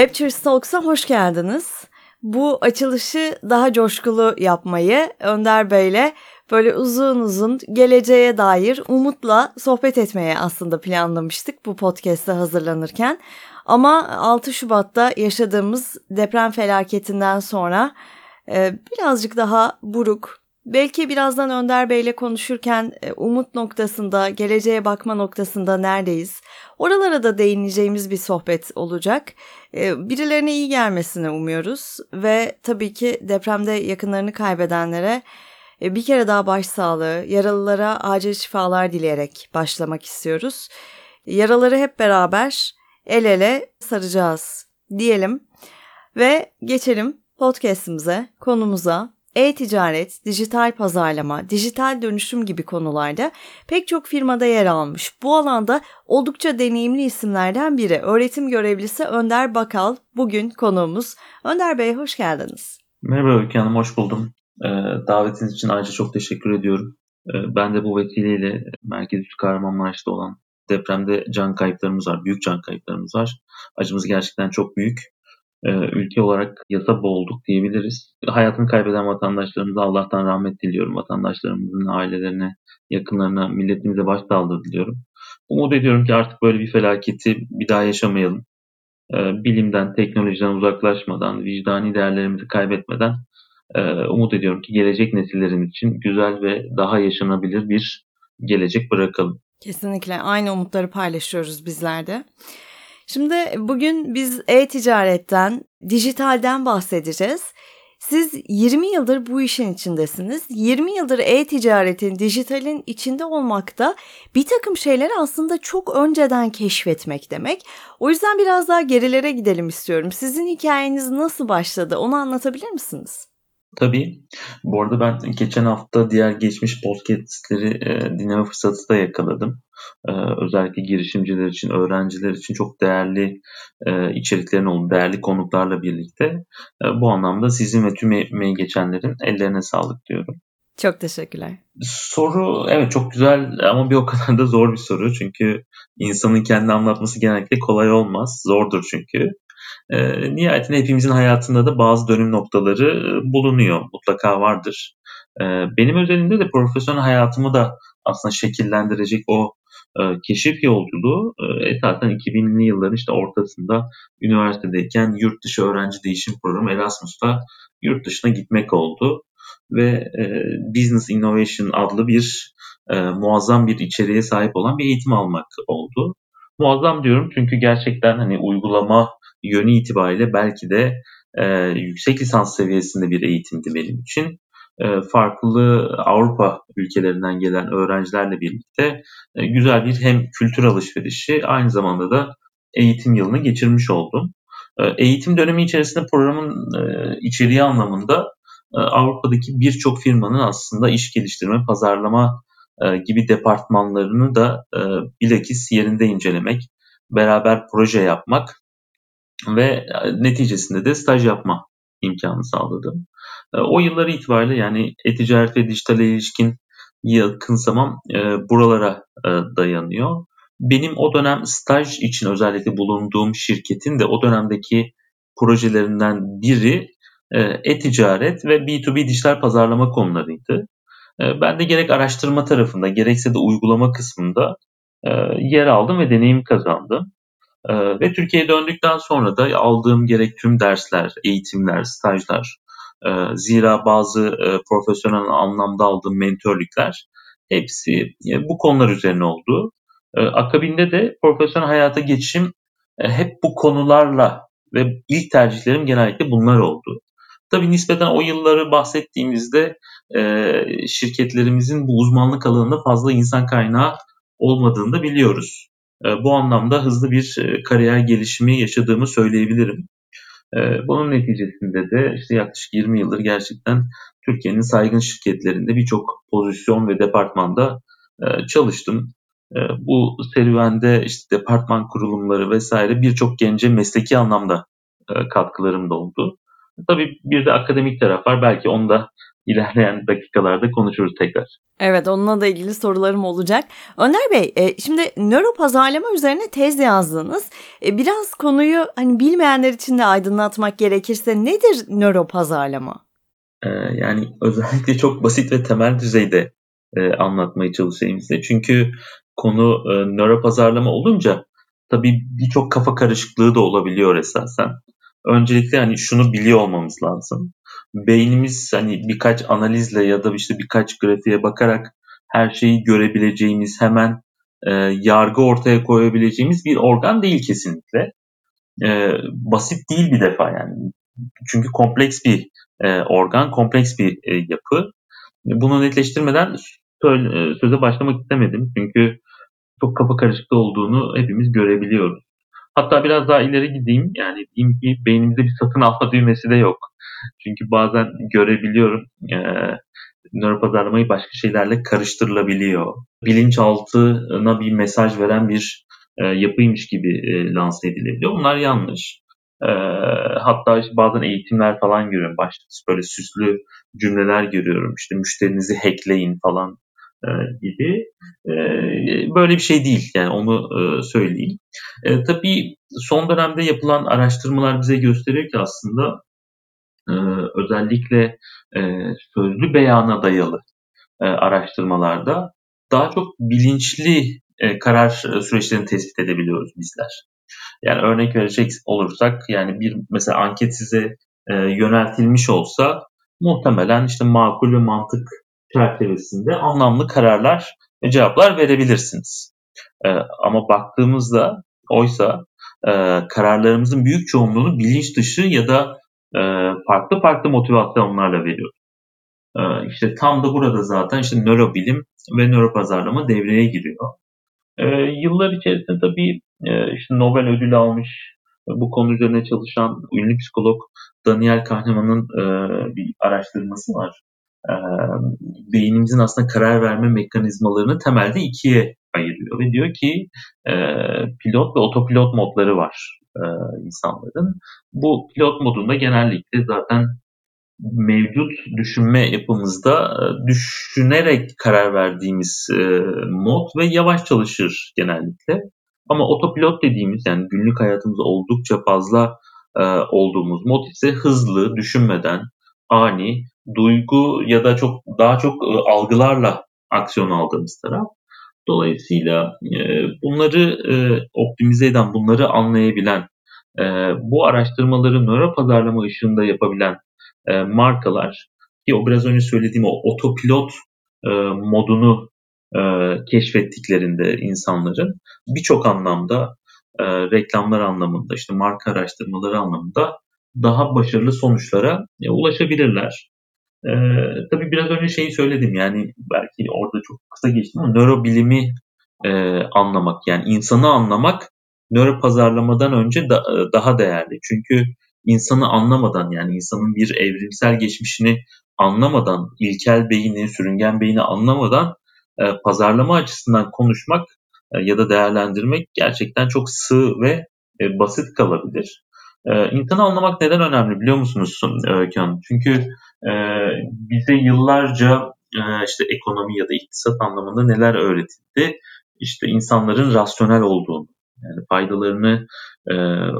Webchers Talks'a hoş geldiniz. Bu açılışı daha coşkulu yapmayı Önder Bey'le böyle uzun uzun geleceğe dair umutla sohbet etmeye aslında planlamıştık bu podcast'e hazırlanırken. Ama 6 Şubat'ta yaşadığımız deprem felaketinden sonra e, birazcık daha buruk, belki birazdan Önder Bey'le konuşurken e, umut noktasında, geleceğe bakma noktasında neredeyiz? Oralara da değineceğimiz bir sohbet olacak. E, birilerine iyi gelmesini umuyoruz ve tabii ki depremde yakınlarını kaybedenlere e, bir kere daha başsağlığı, yaralılara acil şifalar dileyerek başlamak istiyoruz. Yaraları hep beraber el ele saracağız diyelim ve geçelim podcast'imize, konumuza. E-ticaret, dijital pazarlama, dijital dönüşüm gibi konularda pek çok firmada yer almış. Bu alanda oldukça deneyimli isimlerden biri. Öğretim görevlisi Önder Bakal bugün konuğumuz. Önder Bey hoş geldiniz. Merhaba Öykü Hanım, hoş buldum. Ee, davetiniz için ayrıca çok teşekkür ediyorum. Ee, ben de bu vesileyle Merkez Üstü Kahramanmaraş'ta olan depremde can kayıplarımız var, büyük can kayıplarımız var. Acımız gerçekten çok büyük. Ee, ülke olarak yasa boğulduk diyebiliriz. Hayatını kaybeden vatandaşlarımıza Allah'tan rahmet diliyorum. Vatandaşlarımızın ailelerine, yakınlarına, milletimize başsağlığı diliyorum. Umut ediyorum ki artık böyle bir felaketi bir daha yaşamayalım. Bilimden, teknolojiden uzaklaşmadan, vicdani değerlerimizi kaybetmeden umut ediyorum ki gelecek nesillerin için güzel ve daha yaşanabilir bir gelecek bırakalım. Kesinlikle aynı umutları paylaşıyoruz bizler de. Şimdi bugün biz e-ticaretten, dijitalden bahsedeceğiz. Siz 20 yıldır bu işin içindesiniz. 20 yıldır e-ticaretin, dijitalin içinde olmakta bir takım şeyleri aslında çok önceden keşfetmek demek. O yüzden biraz daha gerilere gidelim istiyorum. Sizin hikayeniz nasıl başladı onu anlatabilir misiniz? Tabii. Bu arada ben geçen hafta diğer geçmiş podcastleri e, dinleme fırsatı da yakaladım. E, özellikle girişimciler için, öğrenciler için çok değerli e, içeriklerin olduğu, değerli konuklarla birlikte. E, bu anlamda sizin ve tüm emeği geçenlerin ellerine sağlık diyorum. Çok teşekkürler. Soru evet çok güzel ama bir o kadar da zor bir soru. Çünkü insanın kendi anlatması genellikle kolay olmaz. Zordur çünkü. E, nihayetinde hepimizin hayatında da bazı dönüm noktaları e, bulunuyor. Mutlaka vardır. E, benim özelinde de profesyonel hayatımı da aslında şekillendirecek o e, keşif yolculuğu e, esasen 2000'li yılların işte ortasında üniversitedeyken yurt dışı öğrenci değişim programı Erasmus'ta yurt dışına gitmek oldu. Ve e, Business Innovation adlı bir e, muazzam bir içeriğe sahip olan bir eğitim almak oldu. Muazzam diyorum çünkü gerçekten hani uygulama yönü itibariyle belki de e, yüksek lisans seviyesinde bir eğitimdi benim için. E, farklı Avrupa ülkelerinden gelen öğrencilerle birlikte e, güzel bir hem kültür alışverişi aynı zamanda da eğitim yılını geçirmiş oldum. E, eğitim dönemi içerisinde programın içeriği anlamında Avrupa'daki birçok firmanın aslında iş geliştirme, pazarlama gibi departmanlarını da bilakis yerinde incelemek, beraber proje yapmak ve neticesinde de staj yapma imkanı sağladım. E, o yıllar itibariyle yani e-ticaret ve dijitale ilişkin yakınsamam e, buralara dayanıyor. Benim o dönem staj için özellikle bulunduğum şirketin de o dönemdeki projelerinden biri e-ticaret ve B2B dijital pazarlama konularıydı. Ben de gerek araştırma tarafında gerekse de uygulama kısmında yer aldım ve deneyim kazandım. Ee, ve Türkiye'ye döndükten sonra da aldığım gerek tüm dersler, eğitimler, stajlar, e, zira bazı e, profesyonel anlamda aldığım mentörlükler hepsi e, bu konular üzerine oldu. E, akabinde de profesyonel hayata geçişim hep bu konularla ve ilk tercihlerim genellikle bunlar oldu. Tabii nispeten o yılları bahsettiğimizde şirketlerimizin bu uzmanlık alanında fazla insan kaynağı olmadığını da biliyoruz. Ee, bu anlamda hızlı bir kariyer gelişimi yaşadığımı söyleyebilirim. Ee, bunun neticesinde de işte yaklaşık 20 yıldır gerçekten Türkiye'nin saygın şirketlerinde birçok pozisyon ve departmanda e, çalıştım. Ee, bu serüvende işte departman kurulumları vesaire birçok gence mesleki anlamda e, katkılarım da oldu. Tabii bir de akademik taraf var. Belki onu da ilerleyen dakikalarda konuşuruz tekrar. Evet onunla da ilgili sorularım olacak. Önder Bey e, şimdi nöro pazarlama üzerine tez yazdınız. E, biraz konuyu hani bilmeyenler için de aydınlatmak gerekirse nedir nöro pazarlama? E, yani özellikle çok basit ve temel düzeyde e, anlatmaya çalışayım size. Çünkü konu e, nöro pazarlama olunca tabii birçok kafa karışıklığı da olabiliyor esasen. Öncelikle hani şunu biliyor olmamız lazım. Beynimiz hani birkaç analizle ya da işte birkaç grafiğe bakarak her şeyi görebileceğimiz, hemen e, yargı ortaya koyabileceğimiz bir organ değil kesinlikle. E, basit değil bir defa yani. Çünkü kompleks bir e, organ, kompleks bir e, yapı. Bunu netleştirmeden söyle, söze başlamak istemedim. Çünkü çok kafa karışıklığı olduğunu hepimiz görebiliyoruz. Hatta biraz daha ileri gideyim. Yani diyeyim ki beynimizde bir satın alma düğmesi de yok. Çünkü bazen görebiliyorum e, nöropazarlamayı başka şeylerle karıştırılabiliyor. Bilinçaltına bir mesaj veren bir e, yapıymış gibi e, lanse edilebiliyor. Bunlar yanlış. E, hatta işte bazen eğitimler falan görüyorum. Başta böyle süslü cümleler görüyorum. İşte müşterinizi hackleyin falan gibi. E, böyle bir şey değil yani onu e, söyleyeyim. E, tabii son dönemde yapılan araştırmalar bize gösteriyor ki aslında e, özellikle e, sözlü beyana dayalı e, araştırmalarda daha çok bilinçli e, karar süreçlerini tespit edebiliyoruz bizler. Yani örnek verecek olursak yani bir mesela anket size e, yöneltilmiş olsa muhtemelen işte makul ve mantık çerçevesinde anlamlı kararlar ve cevaplar verebilirsiniz. E, ama baktığımızda oysa e, kararlarımızın büyük çoğunluğunu bilinç dışı ya da e, farklı farklı motivasyonlarla veriyoruz. E, işte tam da burada zaten işte nörobilim ve nöropazarlama devreye giriyor. E, yıllar içerisinde tabii e, işte Nobel ödülü almış bu konu üzerine çalışan ünlü psikolog Daniel Kahneman'ın e, bir araştırması var beynimizin aslında karar verme mekanizmalarını temelde ikiye ayırıyor ve diyor ki pilot ve otopilot modları var insanların. Bu pilot modunda genellikle zaten mevcut düşünme yapımızda düşünerek karar verdiğimiz mod ve yavaş çalışır genellikle. Ama otopilot dediğimiz yani günlük hayatımızda oldukça fazla olduğumuz mod ise hızlı, düşünmeden, ani duygu ya da çok daha çok e, algılarla aksiyon aldığımız taraf. Dolayısıyla e, bunları e, optimize eden, bunları anlayabilen, bu araştırmaları nöro pazarlama ışığında yapabilen markalar ki o biraz önce söylediğim o otopilot modunu keşfettiklerinde insanların birçok anlamda reklamlar anlamında işte marka araştırmaları anlamında daha başarılı sonuçlara ulaşabilirler. Ee, tabii biraz önce şeyi söyledim yani belki orada çok kısa geçtim ama nörobilimi e, anlamak yani insanı anlamak nöro pazarlamadan önce da, daha değerli. Çünkü insanı anlamadan yani insanın bir evrimsel geçmişini anlamadan, ilkel beyni, sürüngen beyni anlamadan e, pazarlama açısından konuşmak e, ya da değerlendirmek gerçekten çok sığ ve e, basit kalabilir. E, insanı anlamak neden önemli biliyor musunuz Öykü Çünkü e, bize yıllarca e, işte ekonomi ya da iktisat anlamında neler öğretildi? İşte insanların rasyonel olduğunu, yani faydalarını e,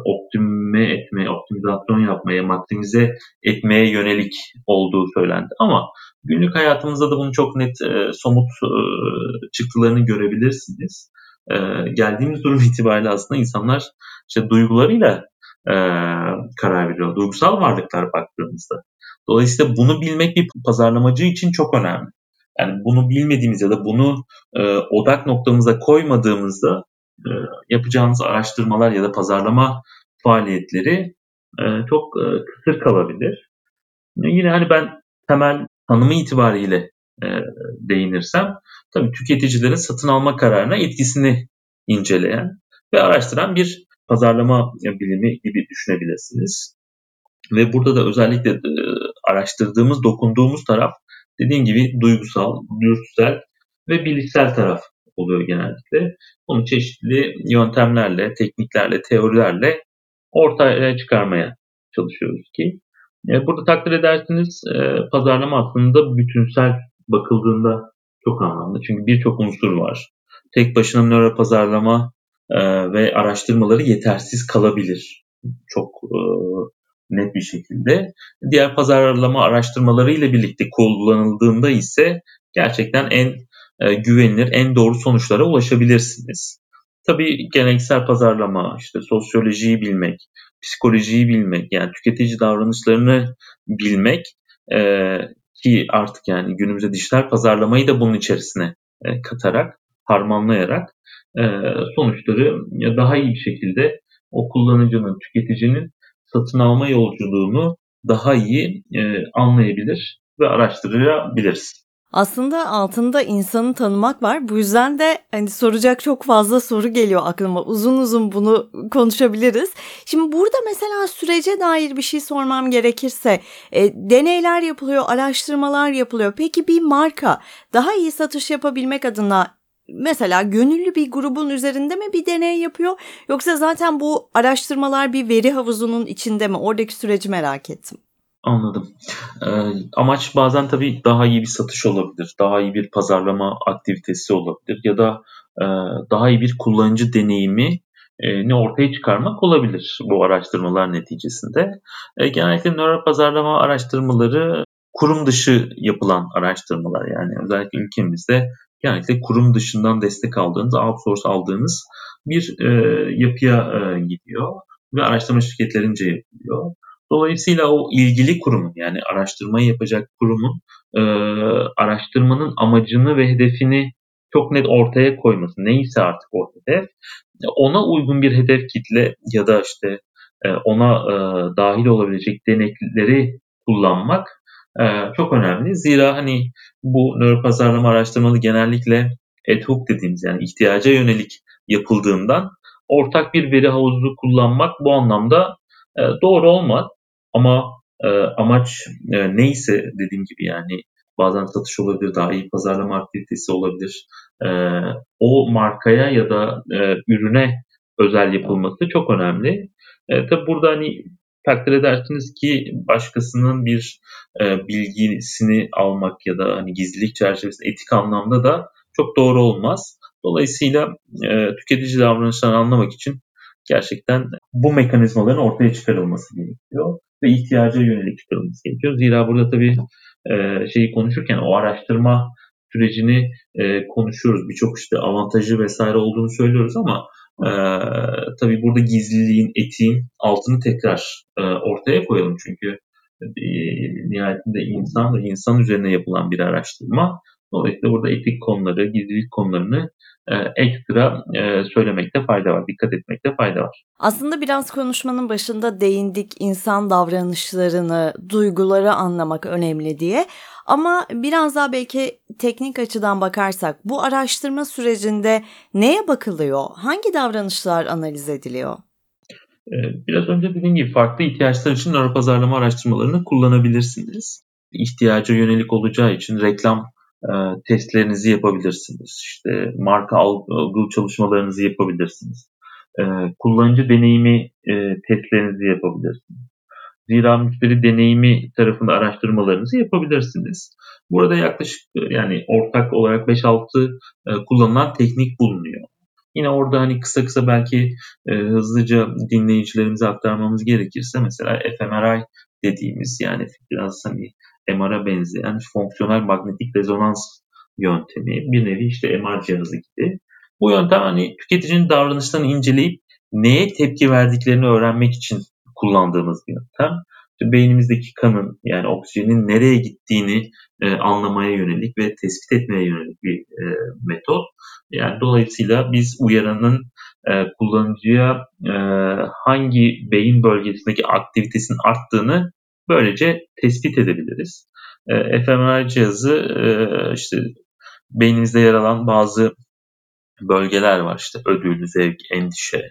optime etmeye, optimizasyon yapmaya, maksimize etmeye yönelik olduğu söylendi. Ama günlük hayatımızda da bunu çok net e, somut e, çıktılarını görebilirsiniz. E, geldiğimiz durum itibariyle aslında insanlar işte duygularıyla e, karar veriyor. Duygusal varlıklar baktığımızda. Dolayısıyla bunu bilmek bir pazarlamacı için çok önemli. Yani bunu bilmediğimiz ya da bunu e, odak noktamıza koymadığımızda e, yapacağımız araştırmalar ya da pazarlama faaliyetleri e, çok e, kısır kalabilir. Yine hani ben temel tanımı itibariyle e, değinirsem tabii tüketicilerin satın alma kararına etkisini inceleyen ve araştıran bir pazarlama bilimi gibi düşünebilirsiniz. Ve burada da özellikle araştırdığımız, dokunduğumuz taraf dediğim gibi duygusal, dürtüsel ve bilişsel taraf oluyor genellikle. Bunu çeşitli yöntemlerle, tekniklerle, teorilerle ortaya çıkarmaya çalışıyoruz ki burada takdir edersiniz pazarlama aslında bütünsel bakıldığında çok anlamlı. Çünkü birçok unsur var. Tek başına nöro pazarlama ve araştırmaları yetersiz kalabilir. Çok net bir şekilde. Diğer pazarlama araştırmaları ile birlikte kullanıldığında ise gerçekten en güvenilir, en doğru sonuçlara ulaşabilirsiniz. Tabii geleneksel pazarlama, işte sosyolojiyi bilmek, psikolojiyi bilmek, yani tüketici davranışlarını bilmek e, ki artık yani günümüzde dijital pazarlamayı da bunun içerisine e, katarak, harmanlayarak e, sonuçları daha iyi bir şekilde o kullanıcının, tüketicinin satın alma yolculuğunu daha iyi e, anlayabilir ve araştırabiliriz. Aslında altında insanı tanımak var. Bu yüzden de hani soracak çok fazla soru geliyor aklıma. Uzun uzun bunu konuşabiliriz. Şimdi burada mesela sürece dair bir şey sormam gerekirse e, deneyler yapılıyor, araştırmalar yapılıyor. Peki bir marka daha iyi satış yapabilmek adına mesela gönüllü bir grubun üzerinde mi bir deney yapıyor yoksa zaten bu araştırmalar bir veri havuzunun içinde mi? Oradaki süreci merak ettim. Anladım. Ee, amaç bazen tabii daha iyi bir satış olabilir, daha iyi bir pazarlama aktivitesi olabilir ya da e, daha iyi bir kullanıcı deneyimi e, ne ortaya çıkarmak olabilir bu araştırmalar neticesinde. E, genellikle nöro pazarlama araştırmaları kurum dışı yapılan araştırmalar yani özellikle ülkemizde genellikle kurum dışından destek aldığınız, outsource aldığınız bir e, yapıya e, gidiyor ve araştırma şirketlerince yapılıyor. Dolayısıyla o ilgili kurumun yani araştırmayı yapacak kurumun e, araştırmanın amacını ve hedefini çok net ortaya koyması neyse artık o hedef ona uygun bir hedef kitle ya da işte e, ona e, dahil olabilecek denekleri kullanmak e, çok önemli. Zira hani bu nöropazarlama araştırmalı genellikle ad hoc dediğimiz yani ihtiyaca yönelik yapıldığından ortak bir veri havuzu kullanmak bu anlamda e, doğru olmaz. Ama e, amaç e, neyse dediğim gibi yani bazen satış olabilir, daha iyi pazarlama aktivitesi olabilir. E, o markaya ya da e, ürüne özel yapılması çok önemli. E, tabi burada hani takdir edersiniz ki başkasının bir e, bilgisini almak ya da hani gizlilik çerçevesinde etik anlamda da çok doğru olmaz. Dolayısıyla e, tüketici davranışlarını anlamak için gerçekten bu mekanizmaların ortaya çıkarılması gerekiyor ve ihtiyaca yönelik çıkarılması gerekiyor. Zira burada tabii e, şeyi konuşurken o araştırma sürecini e, konuşuyoruz. Birçok işte avantajı vesaire olduğunu söylüyoruz ama e, tabii burada gizliliğin, etiğin altını tekrar e, ortaya koyalım. Çünkü e, nihayetinde insan ve insan üzerine yapılan bir araştırma. Dolayısıyla burada etik konuları, gizlilik konularını e, ekstra e, söylemekte fayda var, dikkat etmekte fayda var. Aslında biraz konuşmanın başında değindik insan davranışlarını, duyguları anlamak önemli diye. Ama biraz daha belki teknik açıdan bakarsak bu araştırma sürecinde neye bakılıyor? Hangi davranışlar analiz ediliyor? E, biraz önce dediğim gibi farklı ihtiyaçlar için nöropazarlama araştırmalarını kullanabilirsiniz. İhtiyaca yönelik olacağı için reklam e, testlerinizi yapabilirsiniz. İşte marka algı çalışmalarınızı yapabilirsiniz. E, kullanıcı deneyimi e, testlerinizi yapabilirsiniz. Zira müşteri deneyimi tarafında araştırmalarınızı yapabilirsiniz. Burada yaklaşık yani ortak olarak 5-6 kullanılan teknik bulunuyor. Yine orada hani kısa kısa belki e, hızlıca dinleyicilerimize aktarmamız gerekirse mesela fMRI dediğimiz yani biraz hani MR'a benzeyen fonksiyonel magnetik rezonans yöntemi bir nevi işte MR cihazı gibi. Bu yöntem hani tüketicinin davranışlarını inceleyip neye tepki verdiklerini öğrenmek için kullandığımız bir yöntem. İşte beynimizdeki kanın yani oksijenin nereye gittiğini e, anlamaya yönelik ve tespit etmeye yönelik bir e, metot. Yani dolayısıyla biz uyaranın e, kullanıcıya e, hangi beyin bölgesindeki aktivitesinin arttığını böylece tespit edebiliriz. E, fMRI cihazı e, işte beynimizde yer alan bazı bölgeler var işte ödül, zevk, endişe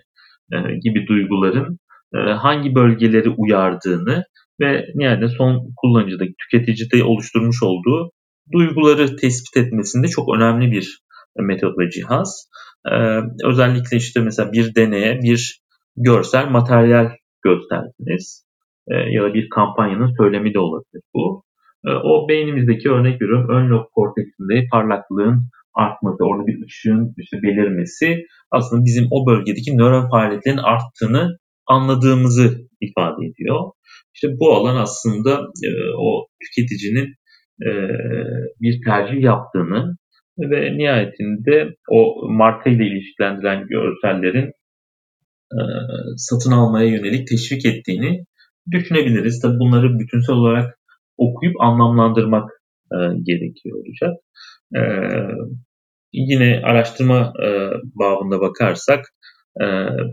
e, gibi duyguların e, hangi bölgeleri uyardığını ve yani son kullanıcıdaki tüketicide oluşturmuş olduğu duyguları tespit etmesinde çok önemli bir metot ve cihaz. Ee, özellikle işte mesela bir deneye bir görsel materyal gösterdiniz. E, ya da bir kampanyanın söylemi de olabilir bu. E, o beynimizdeki örnek veriyorum ön lob korteksinde parlaklığın artması, orada bir ışığın işte belirmesi aslında bizim o bölgedeki nöron faaliyetlerin arttığını anladığımızı ifade ediyor. İşte bu alan aslında e, o tüketicinin bir tercih yaptığını ve nihayetinde o marka ile ilişkilendirilen görsellerin satın almaya yönelik teşvik ettiğini düşünebiliriz. Tabi bunları bütünsel olarak okuyup anlamlandırmak e, gerekiyor olacak. E, yine araştırma e, babında bakarsak e,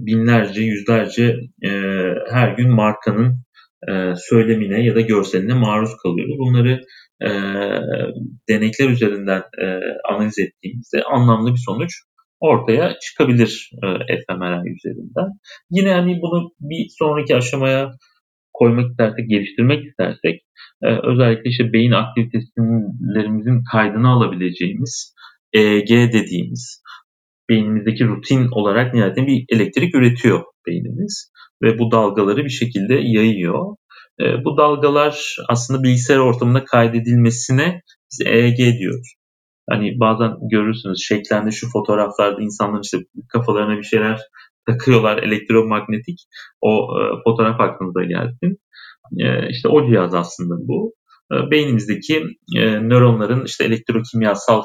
binlerce, yüzlerce e, her gün markanın e, söylemine ya da görseline maruz kalıyoruz. Bunları e, denekler üzerinden e, analiz ettiğimizde anlamlı bir sonuç ortaya çıkabilir e, fMRI üzerinden. Yine hani bunu bir sonraki aşamaya koymak istersek, geliştirmek istersek e, özellikle işte beyin aktivitelerimizin kaydını alabileceğimiz EEG dediğimiz beynimizdeki rutin olarak nihayetinde bir elektrik üretiyor beynimiz ve bu dalgaları bir şekilde yayıyor. E, bu dalgalar aslında bilgisayar ortamında kaydedilmesine biz EEG diyoruz. Hani bazen görürsünüz şeklendi şu fotoğraflarda insanların işte kafalarına bir şeyler takıyorlar elektromanyetik. O e, fotoğraf aklınıza gelsin. E, işte o cihaz aslında bu. E, beynimizdeki e, nöronların işte elektrokimyasal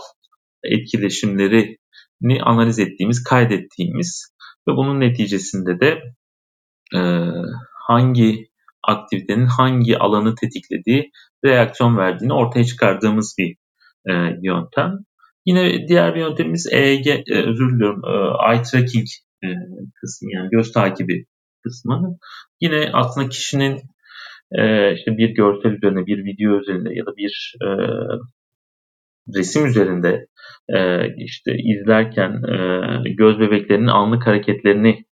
etkileşimlerini analiz ettiğimiz, kaydettiğimiz ve bunun neticesinde de e, hangi aktivitenin hangi alanı tetiklediği, reaksiyon verdiğini ortaya çıkardığımız bir e, yöntem. Yine diğer bir yöntemimiz EEG, e, özür diliyorum, e, eye tracking e, kısmı yani göz takibi kısmı. Yine aslında kişinin e, işte bir görsel üzerine, bir video üzerinde ya da bir e, resim üzerinde e, işte izlerken e, göz bebeklerinin anlık hareketlerini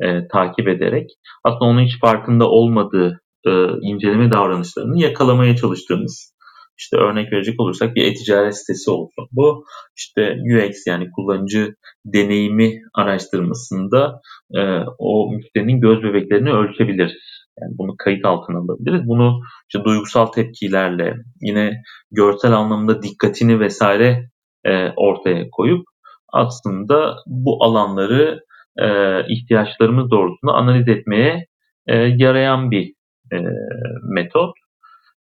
e, takip ederek aslında onun hiç farkında olmadığı e, inceleme davranışlarını yakalamaya çalıştığımız işte örnek verecek olursak bir e-ticaret sitesi olsun. Bu işte UX yani kullanıcı deneyimi araştırmasında e, o müşterinin göz bebeklerini ölçebiliriz. Yani bunu kayıt altına alabiliriz. Bunu işte duygusal tepkilerle yine görsel anlamda dikkatini vesaire e, ortaya koyup aslında bu alanları e, ihtiyaçlarımız doğrultusunda analiz etmeye e, yarayan bir e, metot.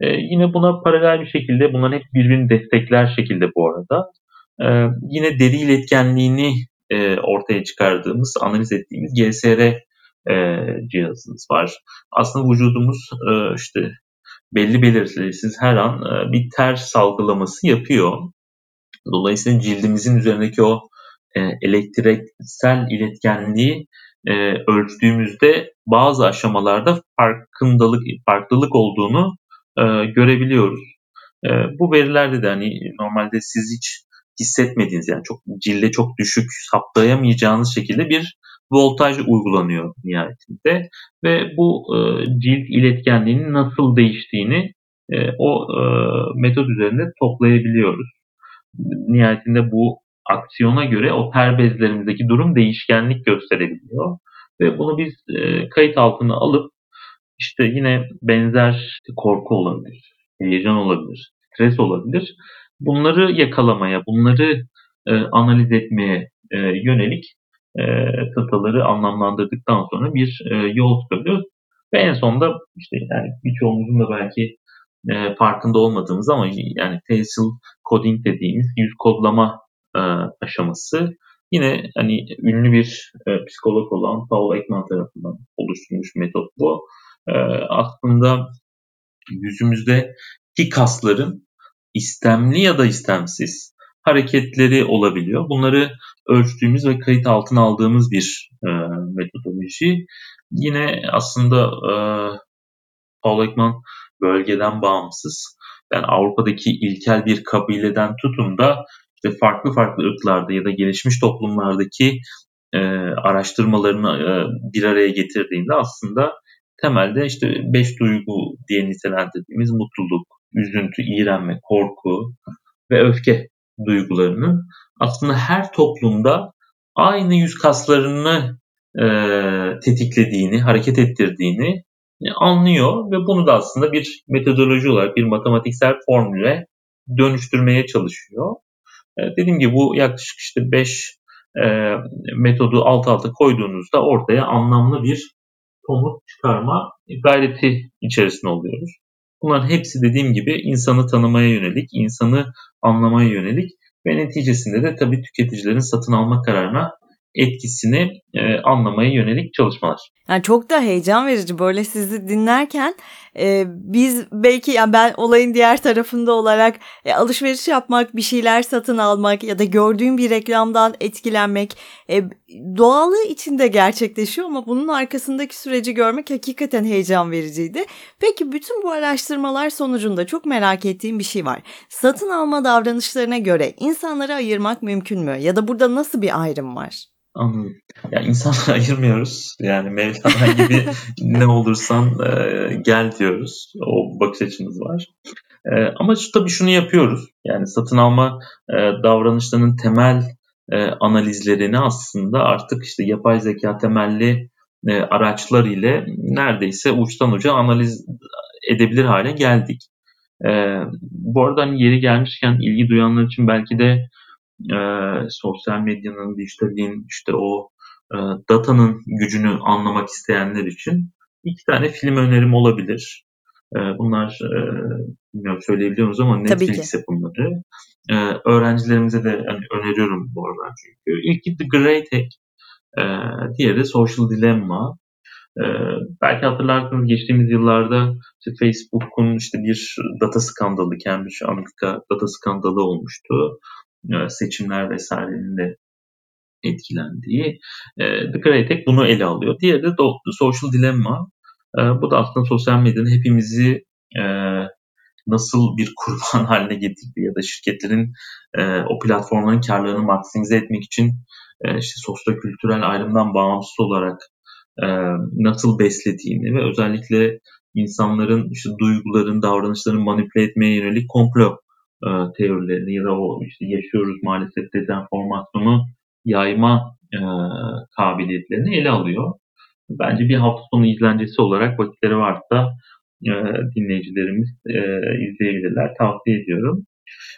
E, yine buna paralel bir şekilde bunların hep birbirini destekler şekilde bu arada. E, yine deri iletkenliğini e, ortaya çıkardığımız, analiz ettiğimiz GSR e, cihazımız var. Aslında vücudumuz e, işte belli belirsiz her an e, bir ter salgılaması yapıyor. Dolayısıyla cildimizin üzerindeki o e, elektriksel iletkenliği e, ölçtüğümüzde bazı aşamalarda farkındalık, farklılık olduğunu e, görebiliyoruz. E, bu verilerde de hani normalde siz hiç hissetmediğiniz yani çok cilde çok düşük saptayamayacağınız şekilde bir voltaj uygulanıyor nihayetinde ve bu e, cilt iletkenliğinin nasıl değiştiğini e, o e, metot üzerinde toplayabiliyoruz. Nihayetinde bu aksiyona göre o ter bezlerimizdeki durum değişkenlik gösterebiliyor. Ve bunu biz e, kayıt altına alıp işte yine benzer korku olabilir, heyecan olabilir, stres olabilir. Bunları yakalamaya, bunları e, analiz etmeye e, yönelik e, kıtaları anlamlandırdıktan sonra bir e, yol çıkabiliyoruz. Ve en sonunda işte yani birçoğumuzun da belki e, farkında olmadığımız ama yani facial coding dediğimiz yüz kodlama e, aşaması yine hani ünlü bir e, psikolog olan Paul Ekman tarafından oluşturulmuş metot bu. E, aslında yüzümüzdeki kasların istemli ya da istemsiz hareketleri olabiliyor. Bunları ölçtüğümüz ve kayıt altına aldığımız bir e, metodoloji. Yine aslında e, Paul Ekman bölgeden bağımsız. Yani Avrupa'daki ilkel bir kabileden tutun da işte farklı farklı ırklarda ya da gelişmiş toplumlardaki e, araştırmalarını e, bir araya getirdiğinde aslında temelde işte beş duygu diye nitelendirdiğimiz mutluluk, üzüntü, iğrenme, korku ve öfke duygularının aslında her toplumda aynı yüz kaslarını e, tetiklediğini, hareket ettirdiğini anlıyor ve bunu da aslında bir metodoloji olarak bir matematiksel formüle dönüştürmeye çalışıyor. Dediğim gibi bu yaklaşık işte 5 metodu alt alta koyduğunuzda ortaya anlamlı bir somut çıkarma gayreti içerisinde oluyoruz. Bunların hepsi dediğim gibi insanı tanımaya yönelik, insanı anlamaya yönelik ve neticesinde de tabii tüketicilerin satın alma kararına etkisini e, anlamaya yönelik çalışmalar. Yani çok da heyecan verici böyle sizi dinlerken e, biz belki yani ben olayın diğer tarafında olarak e, alışveriş yapmak, bir şeyler satın almak ya da gördüğüm bir reklamdan etkilenmek e, doğallığı içinde gerçekleşiyor ama bunun arkasındaki süreci görmek hakikaten heyecan vericiydi. Peki bütün bu araştırmalar sonucunda çok merak ettiğim bir şey var. Satın alma davranışlarına göre insanları ayırmak mümkün mü? Ya da burada nasıl bir ayrım var? Anladım. Ya insanları ayırmıyoruz. Yani Mevlana gibi ne olursan e, gel diyoruz. O bakış açımız var. E, ama şu, tabii şunu yapıyoruz. Yani satın alma e, davranışlarının temel e, analizlerini aslında artık işte yapay zeka temelli e, araçlar ile neredeyse uçtan uca analiz edebilir hale geldik. E, bu arada hani yeri gelmişken ilgi duyanlar için belki de e, sosyal medyanın, dijitalin, işte o e, datanın gücünü anlamak isteyenler için iki tane film önerim olabilir. E, bunlar e, bilmiyorum söyleyebiliyor muyuz ama Netflix yapımları. E, öğrencilerimize de hani öneriyorum bu arada çünkü. İlki The Great Hack, e, diğeri Social Dilemma. Ee, belki hatırlarsınız geçtiğimiz yıllarda işte Facebook'un işte bir data skandalı, Cambridge Analytica data skandalı olmuştu. E, seçimler vesairenin etkilendiği. E, The Great bunu ele alıyor. Diğeri de Social Dilemma. E, bu da aslında sosyal medyanın hepimizi nasıl bir kurban haline getirdiği ya da şirketlerin o platformların karlarını maksimize etmek için işte sosyo-kültürel ayrımdan bağımsız olarak nasıl beslediğini ve özellikle insanların işte duyguların, davranışlarını manipüle etmeye yönelik komplo e, teorilerini ya da o işte yaşıyoruz maalesef dezenformasyonu yayma e, kabiliyetlerini ele alıyor. Bence bir hafta sonu izlencesi olarak vakitleri varsa e, dinleyicilerimiz e, izleyebilirler. Tavsiye ediyorum.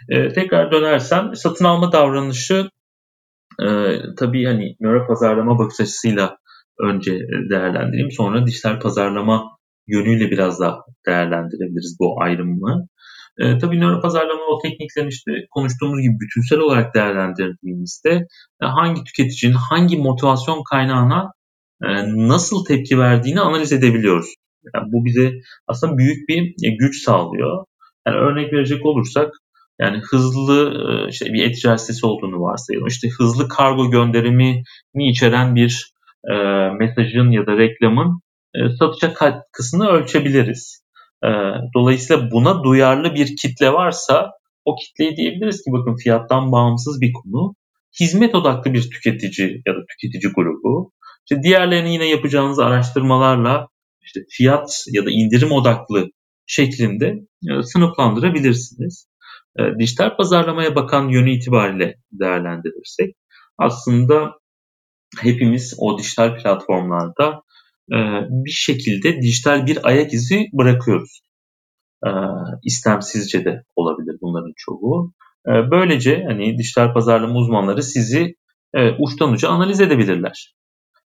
E, tekrar dönersem satın alma davranışı e, tabii hani nöro pazarlama bakış açısıyla önce değerlendireyim. Sonra dijital pazarlama yönüyle biraz daha değerlendirebiliriz bu ayrımı. E, tabii nöro pazarlama o tekniklerini işte konuştuğumuz gibi bütünsel olarak değerlendirdiğimizde e, hangi tüketicinin hangi motivasyon kaynağına e, nasıl tepki verdiğini analiz edebiliyoruz. Yani bu bize aslında büyük bir e, güç sağlıyor. Yani örnek verecek olursak yani hızlı e, işte bir e-ticaret sitesi olduğunu varsayalım. İşte hızlı kargo gönderimini içeren bir e, mesajın ya da reklamın e, satışa katkısını ölçebiliriz. Ee, dolayısıyla buna duyarlı bir kitle varsa o kitleye diyebiliriz ki bakın fiyattan bağımsız bir konu. Hizmet odaklı bir tüketici ya da tüketici grubu. İşte diğerlerini yine yapacağınız araştırmalarla işte fiyat ya da indirim odaklı şeklinde e, sınıflandırabilirsiniz. E, dijital pazarlamaya bakan yönü itibariyle değerlendirirsek aslında hepimiz o dijital platformlarda bir şekilde dijital bir ayak izi bırakıyoruz. E, istemsizce de olabilir bunların çoğu. E, böylece hani dijital pazarlama uzmanları sizi uçtan uca analiz edebilirler.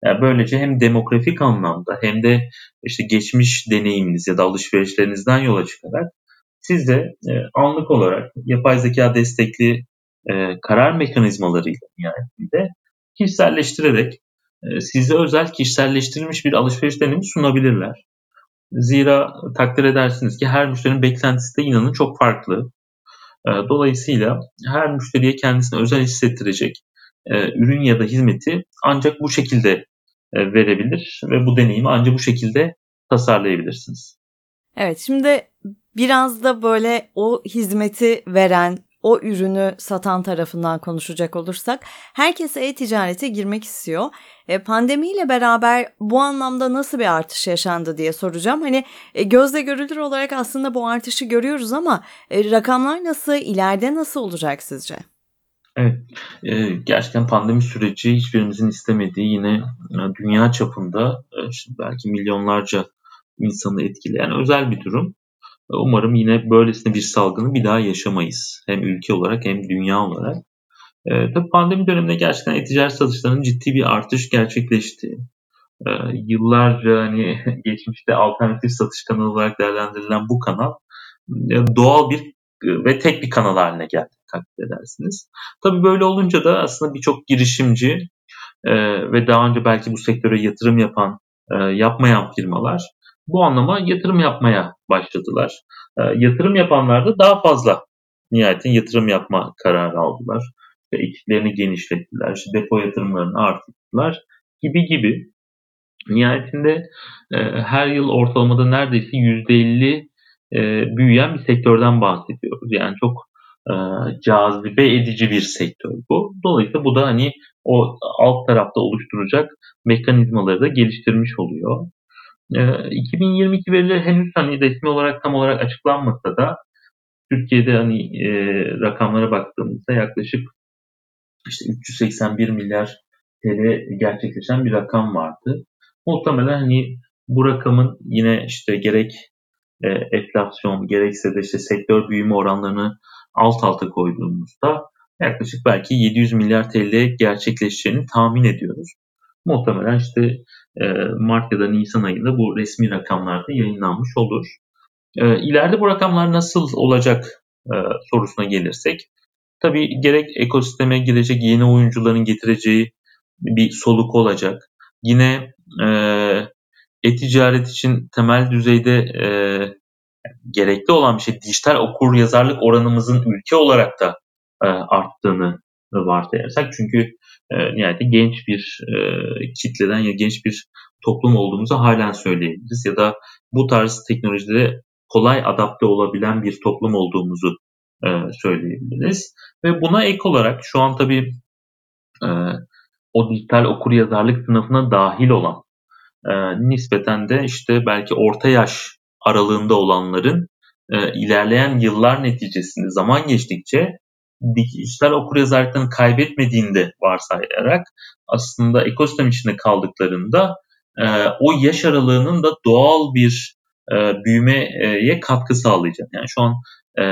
Yani böylece hem demografik anlamda hem de işte geçmiş deneyiminiz ya da alışverişlerinizden yola çıkarak siz de anlık olarak yapay zeka destekli karar mekanizmalarıyla nihayetinde kişiselleştirerek size özel kişiselleştirilmiş bir alışveriş deneyimi sunabilirler. Zira takdir edersiniz ki her müşterinin beklentisi de inanın çok farklı. Ee, dolayısıyla her müşteriye kendisine özel hissettirecek e, ürün ya da hizmeti ancak bu şekilde e, verebilir ve bu deneyimi ancak bu şekilde tasarlayabilirsiniz. Evet şimdi biraz da böyle o hizmeti veren o ürünü satan tarafından konuşacak olursak herkes e-ticarete girmek istiyor. E, pandemiyle beraber bu anlamda nasıl bir artış yaşandı diye soracağım. Hani e, gözle görülür olarak aslında bu artışı görüyoruz ama e, rakamlar nasıl, ileride nasıl olacak sizce? Evet, e, gerçekten pandemi süreci hiçbirimizin istemediği yine e, dünya çapında e, belki milyonlarca insanı etkileyen özel bir durum. Umarım yine böylesine bir salgını bir daha yaşamayız. Hem ülke olarak hem dünya olarak. E, tabii pandemi döneminde gerçekten e-ticaret satışlarının ciddi bir artış gerçekleşti. E, yıllarca hani geçmişte alternatif satış kanalı olarak değerlendirilen bu kanal e, doğal bir e, ve tek bir kanal haline geldi takdir edersiniz. Tabii böyle olunca da aslında birçok girişimci e, ve daha önce belki bu sektöre yatırım yapan, e, yapmayan firmalar bu anlama yatırım yapmaya başladılar. E, yatırım yapanlar da daha fazla nihayetin yatırım yapma kararı aldılar. İşte ekiplerini genişlettiler, işte depo yatırımlarını arttırdılar gibi gibi. Nihayetinde e, her yıl ortalamada neredeyse %50 e, büyüyen bir sektörden bahsediyoruz. Yani çok e, cazibe edici bir sektör bu. Dolayısıyla bu da hani o alt tarafta oluşturacak mekanizmaları da geliştirmiş oluyor. E, 2022 verileri henüz hani resmi olarak tam olarak açıklanmasa da Türkiye'de hani e, rakamlara baktığımızda yaklaşık işte 381 milyar TL gerçekleşen bir rakam vardı. Muhtemelen hani bu rakamın yine işte gerek e, enflasyon gerekse de işte sektör büyüme oranlarını alt alta koyduğumuzda yaklaşık belki 700 milyar TL gerçekleşeceğini tahmin ediyoruz. Muhtemelen işte e, Mart ya da Nisan ayında bu resmi rakamlarda yayınlanmış olur. E, ileride bu rakamlar nasıl olacak e, sorusuna gelirsek, tabii gerek ekosisteme girecek yeni oyuncuların getireceği bir soluk olacak. Yine e, e-ticaret için temel düzeyde e, gerekli olan bir şey dijital okur yazarlık oranımızın ülke olarak da e, arttığını varsayarsak çünkü e, nihayet genç bir e, kitleden ya genç bir toplum olduğumuzu halen söyleyebiliriz ya da bu tarz teknolojilere kolay adapte olabilen bir toplum olduğumuzu e, söyleyebiliriz. Ve buna ek olarak şu an tabii e, o dijital okur yazarlık sınıfına dahil olan e, nispeten de işte belki orta yaş aralığında olanların e, ilerleyen yıllar neticesinde zaman geçtikçe dijital okuryazarlıklarını kaybetmediğinde varsayarak aslında ekosistem içinde kaldıklarında e, o yaş aralığının da doğal bir e, büyümeye katkı sağlayacak. Yani şu an e,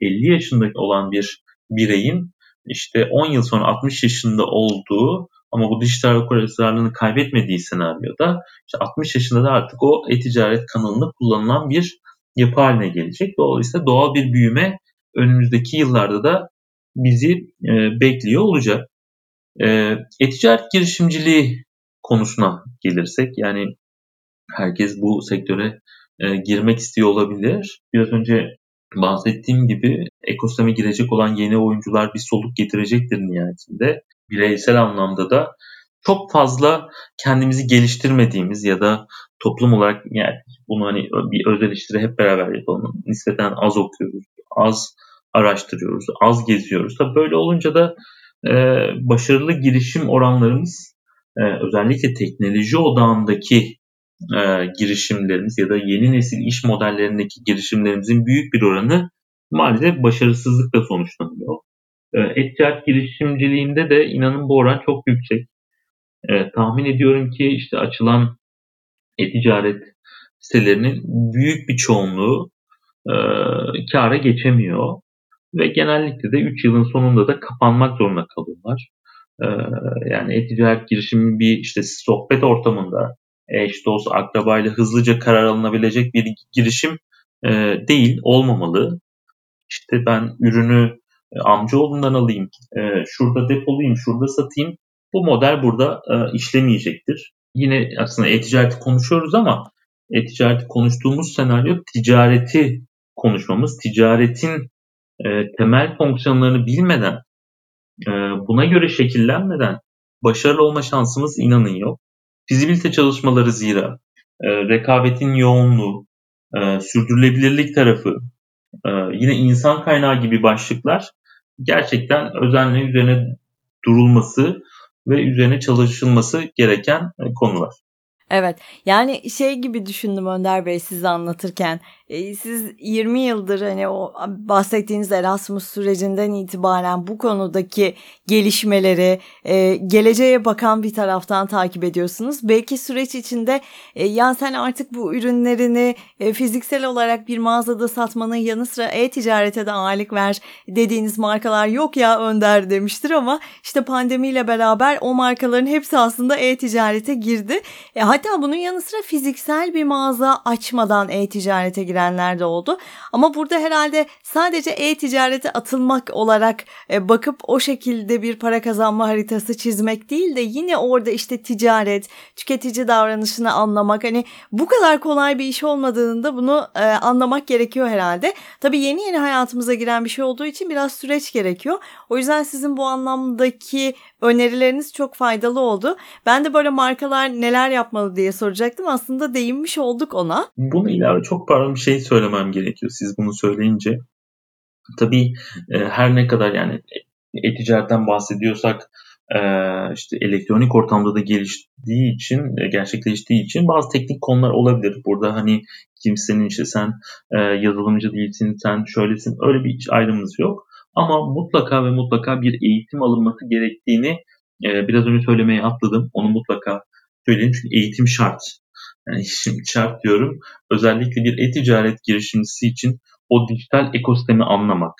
50 yaşındaki olan bir bireyin işte 10 yıl sonra 60 yaşında olduğu ama bu dijital okuryazarlığını kaybetmediği senaryoda işte 60 yaşında da artık o e-ticaret kanalında kullanılan bir yapı haline gelecek. Dolayısıyla doğal bir büyüme önümüzdeki yıllarda da bizi e, bekliyor olacak. E, e-ticaret girişimciliği konusuna gelirsek yani herkes bu sektöre e, girmek istiyor olabilir. Biraz önce bahsettiğim gibi ekosisteme girecek olan yeni oyuncular bir soluk getirecektir nihayetinde. Bireysel anlamda da çok fazla kendimizi geliştirmediğimiz ya da toplum olarak yani bunu hani bir öz eleştiri hep beraber yapalım. Nispeten az okuyoruz, az araştırıyoruz, az geziyoruz. Tabii böyle olunca da e, başarılı girişim oranlarımız e, özellikle teknoloji odağındaki e, girişimlerimiz ya da yeni nesil iş modellerindeki girişimlerimizin büyük bir oranı maalesef başarısızlıkla sonuçlanıyor. E, et girişimciliğinde de inanın bu oran çok yüksek. E, tahmin ediyorum ki işte açılan e-ticaret sitelerinin büyük bir çoğunluğu e, kâra geçemiyor ve genellikle de 3 yılın sonunda da kapanmak zorunda kalıyorlar. E, yani e-ticaret girişimi bir işte sohbet ortamında eş, dost, akrabayla hızlıca karar alınabilecek bir girişim e, değil, olmamalı. İşte ben ürünü e, amcaoğlundan alayım, e, şurada depolayayım, şurada satayım. Bu model burada işlemeyecektir. Yine aslında e-ticareti konuşuyoruz ama e-ticareti konuştuğumuz senaryo ticareti konuşmamız, ticaretin e, temel fonksiyonlarını bilmeden, e, buna göre şekillenmeden başarılı olma şansımız inanın yok. Fizibilite çalışmaları zira, e, rekabetin yoğunluğu, e, sürdürülebilirlik tarafı, e, yine insan kaynağı gibi başlıklar gerçekten özenle üzerine durulması ve üzerine çalışılması gereken e, konular. Evet yani şey gibi düşündüm Önder Bey size anlatırken siz 20 yıldır hani o bahsettiğiniz Erasmus sürecinden itibaren bu konudaki gelişmeleri e, geleceğe bakan bir taraftan takip ediyorsunuz. Belki süreç içinde e, ya sen artık bu ürünlerini e, fiziksel olarak bir mağazada satmanın yanı sıra e-ticarete de ağırlık ver dediğiniz markalar yok ya Önder demiştir ama işte pandemiyle beraber o markaların hepsi aslında e-ticarete girdi. E, hatta bunun yanı sıra fiziksel bir mağaza açmadan e-ticarete girenler de oldu. Ama burada herhalde sadece e-ticarete atılmak olarak e, bakıp o şekilde bir para kazanma haritası çizmek değil de yine orada işte ticaret, tüketici davranışını anlamak hani bu kadar kolay bir iş olmadığını da bunu e, anlamak gerekiyor herhalde. Tabii yeni yeni hayatımıza giren bir şey olduğu için biraz süreç gerekiyor. O yüzden sizin bu anlamdaki önerileriniz çok faydalı oldu. Ben de böyle markalar neler yapmalı diye soracaktım. Aslında değinmiş olduk ona. Bunu ilave çok pardon bir şey söylemem gerekiyor siz bunu söyleyince. Tabii e, her ne kadar yani e-ticaretten bahsediyorsak e, işte elektronik ortamda da geliştiği için, e, gerçekleştiği için bazı teknik konular olabilir. Burada hani kimsenin işte sen yazılımcı değilsin, sen şöylesin öyle bir ayrımımız yok. Ama mutlaka ve mutlaka bir eğitim alınması gerektiğini e, biraz önce söylemeye atladım. Onu mutlaka söyleyeyim çünkü eğitim şart. Yani şimdi şart diyorum. Özellikle bir e-ticaret girişimcisi için o dijital ekosistemi anlamak,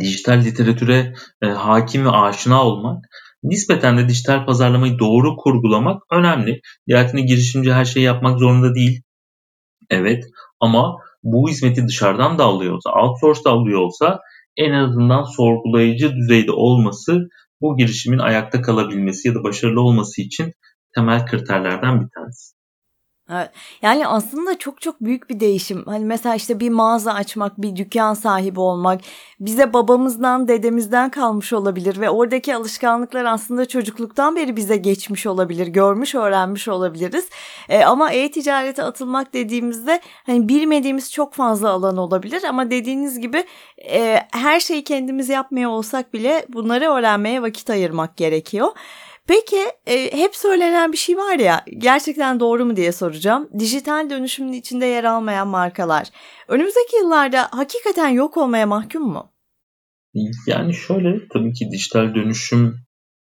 dijital literatüre e, hakim ve aşina olmak, nispeten de dijital pazarlamayı doğru kurgulamak önemli. Nihayetinde girişimci her şeyi yapmak zorunda değil. Evet ama bu hizmeti dışarıdan da alıyorsa, outsource da alıyor olsa en azından sorgulayıcı düzeyde olması bu girişimin ayakta kalabilmesi ya da başarılı olması için temel kriterlerden bir tanesi. Evet. Yani aslında çok çok büyük bir değişim. Hani mesela işte bir mağaza açmak, bir dükkan sahibi olmak bize babamızdan, dedemizden kalmış olabilir ve oradaki alışkanlıklar aslında çocukluktan beri bize geçmiş olabilir, görmüş, öğrenmiş olabiliriz. E, ama e-ticarete atılmak dediğimizde hani bilmediğimiz çok fazla alan olabilir ama dediğiniz gibi e, her şeyi kendimiz yapmaya olsak bile bunları öğrenmeye vakit ayırmak gerekiyor. Peki e, hep söylenen bir şey var ya gerçekten doğru mu diye soracağım. Dijital dönüşümün içinde yer almayan markalar önümüzdeki yıllarda hakikaten yok olmaya mahkum mu? Yani şöyle tabii ki dijital dönüşüm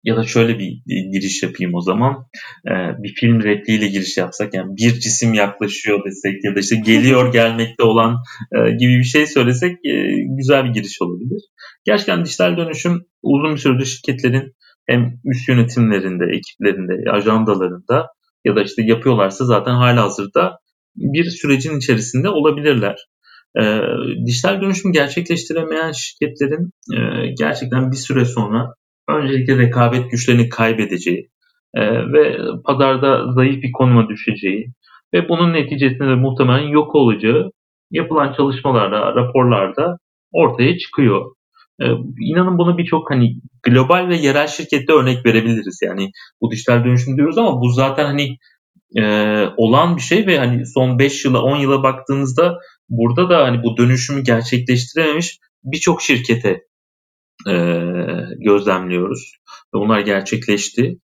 ya da şöyle bir giriş yapayım o zaman. Ee, bir film repliğiyle giriş yapsak yani bir cisim yaklaşıyor desek ya da işte geliyor gelmekte olan e, gibi bir şey söylesek e, güzel bir giriş olabilir. Gerçekten dijital dönüşüm uzun bir süredir şirketlerin hem üst yönetimlerinde, ekiplerinde, ajandalarında ya da işte yapıyorlarsa zaten hala hazırda bir sürecin içerisinde olabilirler. E, dijital dönüşüm gerçekleştiremeyen şirketlerin e, gerçekten bir süre sonra öncelikle rekabet güçlerini kaybedeceği e, ve pazarda zayıf bir konuma düşeceği ve bunun neticesinde de muhtemelen yok olacağı yapılan çalışmalarda, raporlarda ortaya çıkıyor. Ee, inanın bunu birçok hani global ve yerel şirkette örnek verebiliriz. Yani bu dijital dönüşüm diyoruz ama bu zaten hani e, olan bir şey ve hani son 5 yıla 10 yıla baktığınızda burada da hani bu dönüşümü gerçekleştirememiş birçok şirkete e, gözlemliyoruz. Ve bunlar gerçekleşti.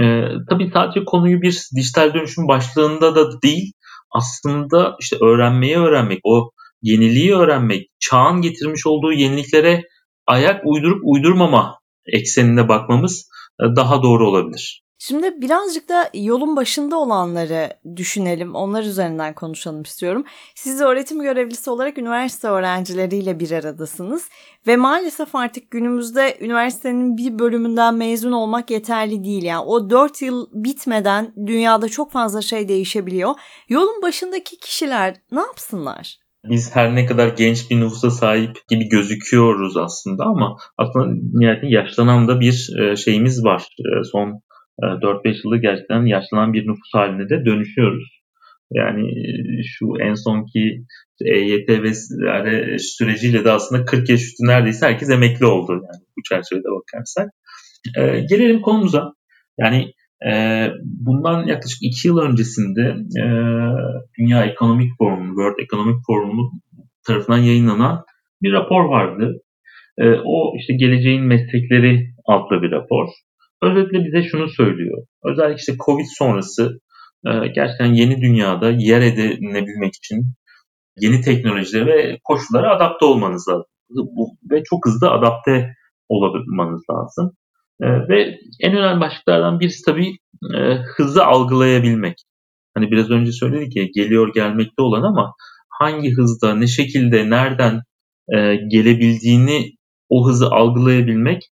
E, tabii sadece konuyu bir dijital dönüşüm başlığında da değil aslında işte öğrenmeyi öğrenmek, o yeniliği öğrenmek, çağın getirmiş olduğu yeniliklere ayak uydurup uydurmama eksenine bakmamız e, daha doğru olabilir. Şimdi birazcık da yolun başında olanları düşünelim. Onlar üzerinden konuşalım istiyorum. Siz öğretim görevlisi olarak üniversite öğrencileriyle bir aradasınız. Ve maalesef artık günümüzde üniversitenin bir bölümünden mezun olmak yeterli değil. Yani o 4 yıl bitmeden dünyada çok fazla şey değişebiliyor. Yolun başındaki kişiler ne yapsınlar? Biz her ne kadar genç bir nüfusa sahip gibi gözüküyoruz aslında ama aslında nihayetinde yaşlanan da bir e, şeyimiz var. E, son 4-5 e, yılda gerçekten yaşlanan bir nüfus haline de dönüşüyoruz. Yani şu en sonki EYT vesaire süreciyle de aslında 40 yaş üstü neredeyse herkes emekli oldu yani bu çerçevede bakarsak. Gelelim konumuza. Yani ee, bundan yaklaşık iki yıl öncesinde e, Dünya Ekonomik Forumu, World Economic Forum tarafından yayınlanan bir rapor vardı. Ee, o işte geleceğin meslekleri adlı bir rapor. Özellikle bize şunu söylüyor. Özellikle işte Covid sonrası e, gerçekten yeni dünyada yer edinebilmek için yeni teknolojilere ve koşullara adapte olmanız lazım. Ve çok hızlı adapte olabilmeniz lazım. E, ve en önemli başlıklardan birisi tabii e, hızlı algılayabilmek. Hani biraz önce söyledik ya geliyor gelmekte olan ama hangi hızda, ne şekilde, nereden e, gelebildiğini o hızı algılayabilmek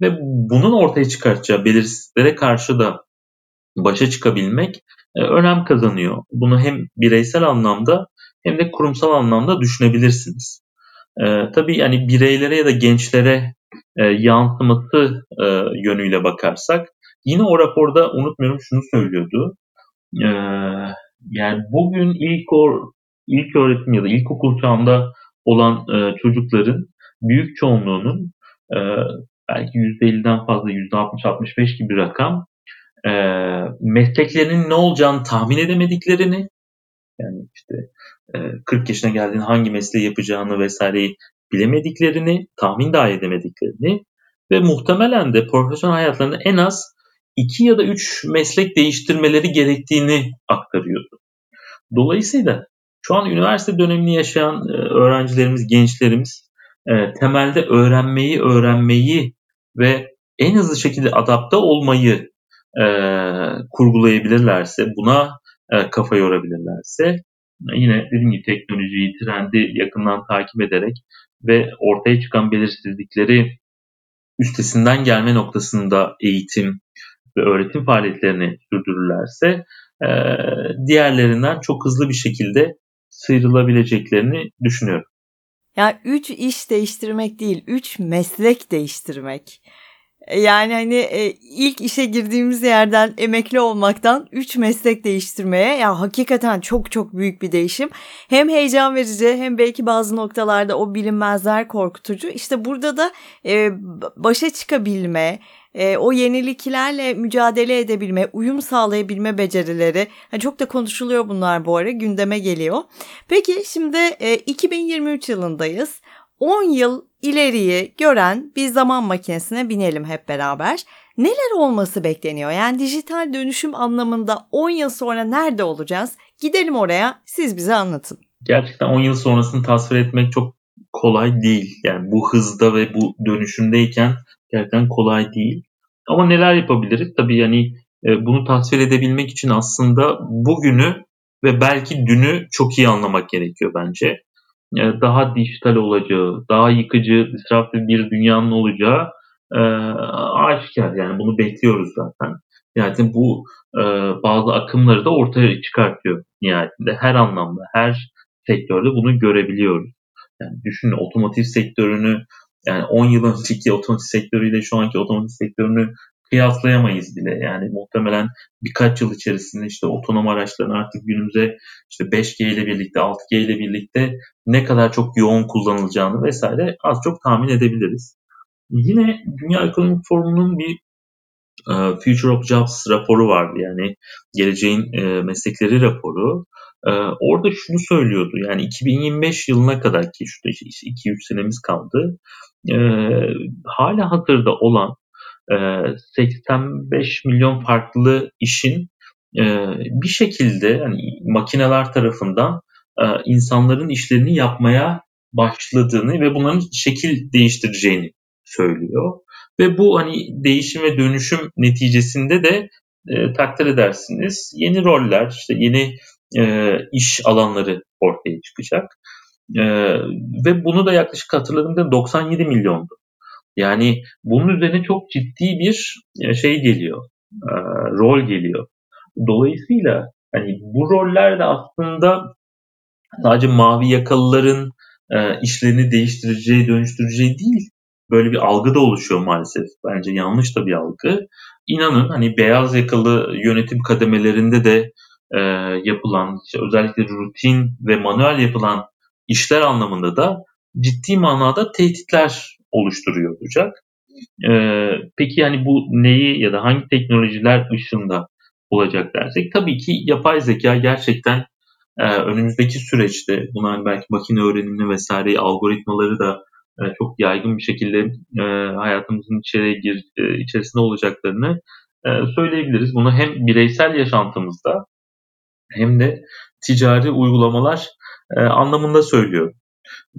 ve bunun ortaya çıkartacağı belirsizliklere karşı da başa çıkabilmek e, önem kazanıyor. Bunu hem bireysel anlamda hem de kurumsal anlamda düşünebilirsiniz. E, tabii yani bireylere ya da gençlere e, yansıması e, yönüyle bakarsak yine o raporda unutmuyorum şunu söylüyordu. E, yani bugün ilk or, ilk öğretim ya da ilkokul çağında olan e, çocukların büyük çoğunluğunun e, belki %50'den fazla %60-65 gibi bir rakam e, mesleklerinin ne olacağını tahmin edemediklerini yani işte e, 40 yaşına geldiğinde hangi mesleği yapacağını vesaireyi bilemediklerini, tahmin dahi edemediklerini ve muhtemelen de profesyonel hayatlarında en az iki ya da üç meslek değiştirmeleri gerektiğini aktarıyordu. Dolayısıyla şu an üniversite dönemini yaşayan e, öğrencilerimiz, gençlerimiz e, temelde öğrenmeyi, öğrenmeyi ve en hızlı şekilde adapte olmayı e, kurgulayabilirlerse, buna e, kafa yorabilirlerse yine dediğim gibi teknolojiyi, trendi yakından takip ederek ve ortaya çıkan belirsizlikleri üstesinden gelme noktasında eğitim ve öğretim faaliyetlerini sürdürürlerse e, diğerlerinden çok hızlı bir şekilde sıyrılabileceklerini düşünüyorum. Ya üç iş değiştirmek değil, üç meslek değiştirmek. E, yani hani e, ilk işe girdiğimiz yerden emekli olmaktan 3 meslek değiştirmeye ya hakikaten çok çok büyük bir değişim. Hem heyecan verici hem belki bazı noktalarda o bilinmezler korkutucu. İşte burada da e, başa çıkabilme, o yeniliklerle mücadele edebilme, uyum sağlayabilme becerileri yani çok da konuşuluyor bunlar bu ara gündeme geliyor. Peki şimdi e, 2023 yılındayız. 10 yıl ileriyi gören bir zaman makinesine binelim hep beraber. Neler olması bekleniyor? Yani dijital dönüşüm anlamında 10 yıl sonra nerede olacağız? Gidelim oraya siz bize anlatın. Gerçekten 10 yıl sonrasını tasvir etmek çok kolay değil. Yani bu hızda ve bu dönüşümdeyken gerçekten kolay değil. Ama neler yapabiliriz? Tabii yani e, bunu tasvir edebilmek için aslında bugünü ve belki dünü çok iyi anlamak gerekiyor bence. E, daha dijital olacağı, daha yıkıcı, disruptif bir dünyanın olacağı e, aşikar. Yani bunu bekliyoruz zaten. Yani bu e, bazı akımları da ortaya çıkartıyor nihayetinde. Her anlamda, her sektörde bunu görebiliyoruz. Yani düşünün otomotiv sektörünü yani 10 yıl önceki otomotiv sektörüyle şu anki otomotiv sektörünü kıyaslayamayız bile. Yani muhtemelen birkaç yıl içerisinde işte otonom araçların artık günümüze işte 5G ile birlikte 6G ile birlikte ne kadar çok yoğun kullanılacağını vesaire az çok tahmin edebiliriz. Yine Dünya Ekonomik Forumu'nun bir e, Future of Jobs raporu vardı yani geleceğin e, meslekleri raporu. E, orada şunu söylüyordu yani 2025 yılına kadar ki işte 2-3 senemiz kaldı. Hala hazırda olan 85 milyon farklı işin bir şekilde hani makineler tarafından insanların işlerini yapmaya başladığını ve bunların şekil değiştireceğini söylüyor. Ve bu hani değişim ve dönüşüm neticesinde de e, takdir edersiniz yeni roller, işte yeni e, iş alanları ortaya çıkacak. E, ve bunu da yaklaşık hatırladığımda 97 milyondu. Yani bunun üzerine çok ciddi bir e, şey geliyor, e, rol geliyor. Dolayısıyla hani bu roller de aslında sadece mavi yakalıların e, işlerini değiştireceği, dönüştüreceği değil. Böyle bir algı da oluşuyor maalesef. Bence yanlış da bir algı. İnanın hani beyaz yakalı yönetim kademelerinde de e, yapılan, işte özellikle rutin ve manuel yapılan işler anlamında da ciddi manada tehditler oluşturuyor olacak. Ee, peki yani bu neyi ya da hangi teknolojiler ışığında olacak dersek tabii ki yapay zeka gerçekten e, önümüzdeki süreçte buna hani belki makine öğrenimi vesaire algoritmaları da e, çok yaygın bir şekilde e, hayatımızın içeri gir, e, içerisinde olacaklarını e, söyleyebiliriz. Bunu hem bireysel yaşantımızda hem de ticari uygulamalar e, anlamında söylüyorum.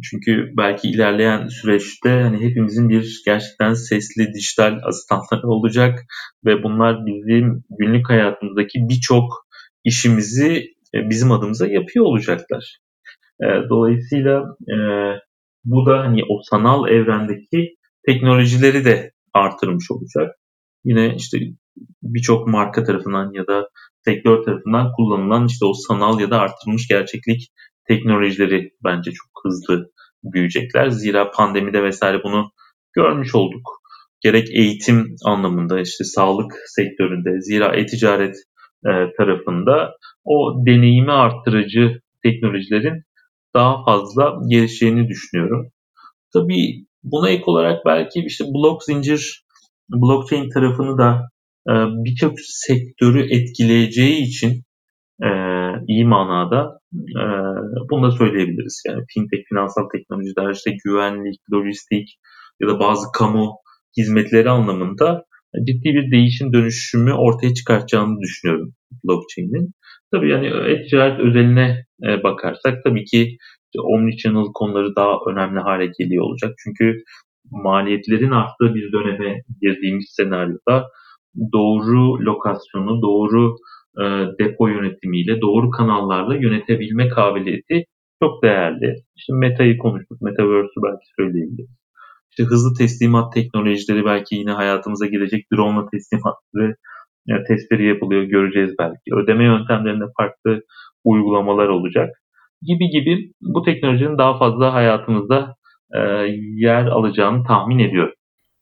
Çünkü belki ilerleyen süreçte hani hepimizin bir gerçekten sesli dijital asistanları olacak ve bunlar bizim günlük hayatımızdaki birçok işimizi e, bizim adımıza yapıyor olacaklar. E, dolayısıyla e, bu da hani o sanal evrendeki teknolojileri de artırmış olacak. Yine işte birçok marka tarafından ya da sektör tarafından kullanılan işte o sanal ya da artırılmış gerçeklik teknolojileri bence çok hızlı büyüyecekler. Zira pandemide vesaire bunu görmüş olduk. Gerek eğitim anlamında işte sağlık sektöründe, zira e-ticaret e, tarafında o deneyimi arttırıcı teknolojilerin daha fazla gelişeceğini düşünüyorum. Tabii buna ek olarak belki işte blok zincir, blockchain tarafını da e, birçok sektörü etkileyeceği için e, iyi manada e, bunu da söyleyebiliriz. Yani fintech, finansal teknolojiler, işte güvenlik, lojistik ya da bazı kamu hizmetleri anlamında ciddi bir değişim dönüşümü ortaya çıkartacağını düşünüyorum blockchain'in. Tabii yani e-ticaret özeline e, bakarsak tabii ki omnichannel konuları daha önemli hale geliyor olacak. Çünkü maliyetlerin arttığı bir döneme girdiğimiz senaryoda doğru lokasyonu, doğru e, depo yönetimiyle, doğru kanallarla yönetebilme kabiliyeti çok değerli. İşte Meta'yı konuştuk, Metaverse'ü belki söyleyebiliriz. İşte hızlı teslimat teknolojileri belki yine hayatımıza girecek drone teslimatları yani testleri yapılıyor göreceğiz belki. Ödeme yöntemlerinde farklı uygulamalar olacak gibi gibi bu teknolojinin daha fazla hayatımızda e, yer alacağını tahmin ediyorum.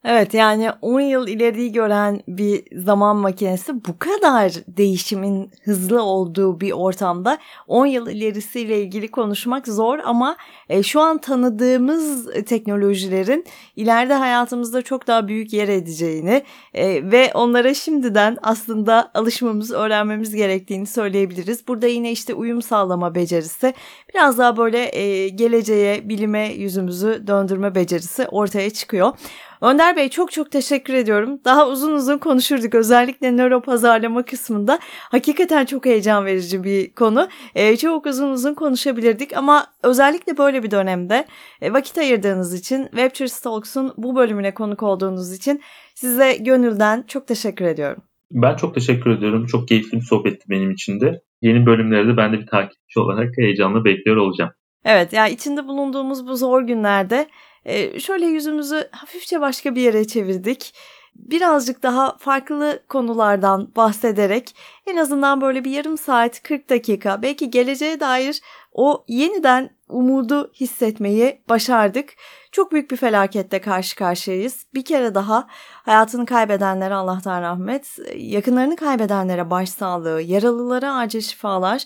Evet yani 10 yıl ileriyi gören bir zaman makinesi bu kadar değişimin hızlı olduğu bir ortamda 10 yıl ilerisiyle ilgili konuşmak zor ama e, şu an tanıdığımız teknolojilerin ileride hayatımızda çok daha büyük yer edeceğini e, ve onlara şimdiden aslında alışmamız, öğrenmemiz gerektiğini söyleyebiliriz. Burada yine işte uyum sağlama becerisi, biraz daha böyle e, geleceğe, bilime yüzümüzü döndürme becerisi ortaya çıkıyor. Önder Bey çok çok teşekkür ediyorum. Daha uzun uzun konuşurduk özellikle nöro pazarlama kısmında. Hakikaten çok heyecan verici bir konu. E, çok uzun uzun konuşabilirdik ama özellikle böyle bir dönemde e, vakit ayırdığınız için Webture Talks'un bu bölümüne konuk olduğunuz için size gönülden çok teşekkür ediyorum. Ben çok teşekkür ediyorum. Çok keyifli bir sohbetti benim için de. Yeni bölümleri de ben de bir takipçi olarak heyecanla bekliyor olacağım. Evet yani içinde bulunduğumuz bu zor günlerde e, şöyle yüzümüzü hafifçe başka bir yere çevirdik. Birazcık daha farklı konulardan bahsederek en azından böyle bir yarım saat 40 dakika belki geleceğe dair o yeniden umudu hissetmeyi başardık. Çok büyük bir felakette karşı karşıyayız. Bir kere daha hayatını kaybedenlere Allah'tan rahmet, yakınlarını kaybedenlere başsağlığı, yaralılara acil şifalar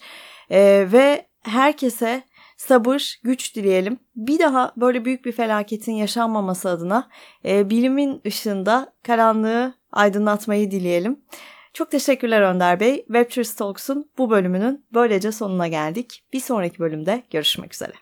e, ve herkese sabır, güç dileyelim. Bir daha böyle büyük bir felaketin yaşanmaması adına e, bilimin ışığında karanlığı aydınlatmayı dileyelim. Çok teşekkürler Önder Bey. Webtures Talks'un bu bölümünün böylece sonuna geldik. Bir sonraki bölümde görüşmek üzere.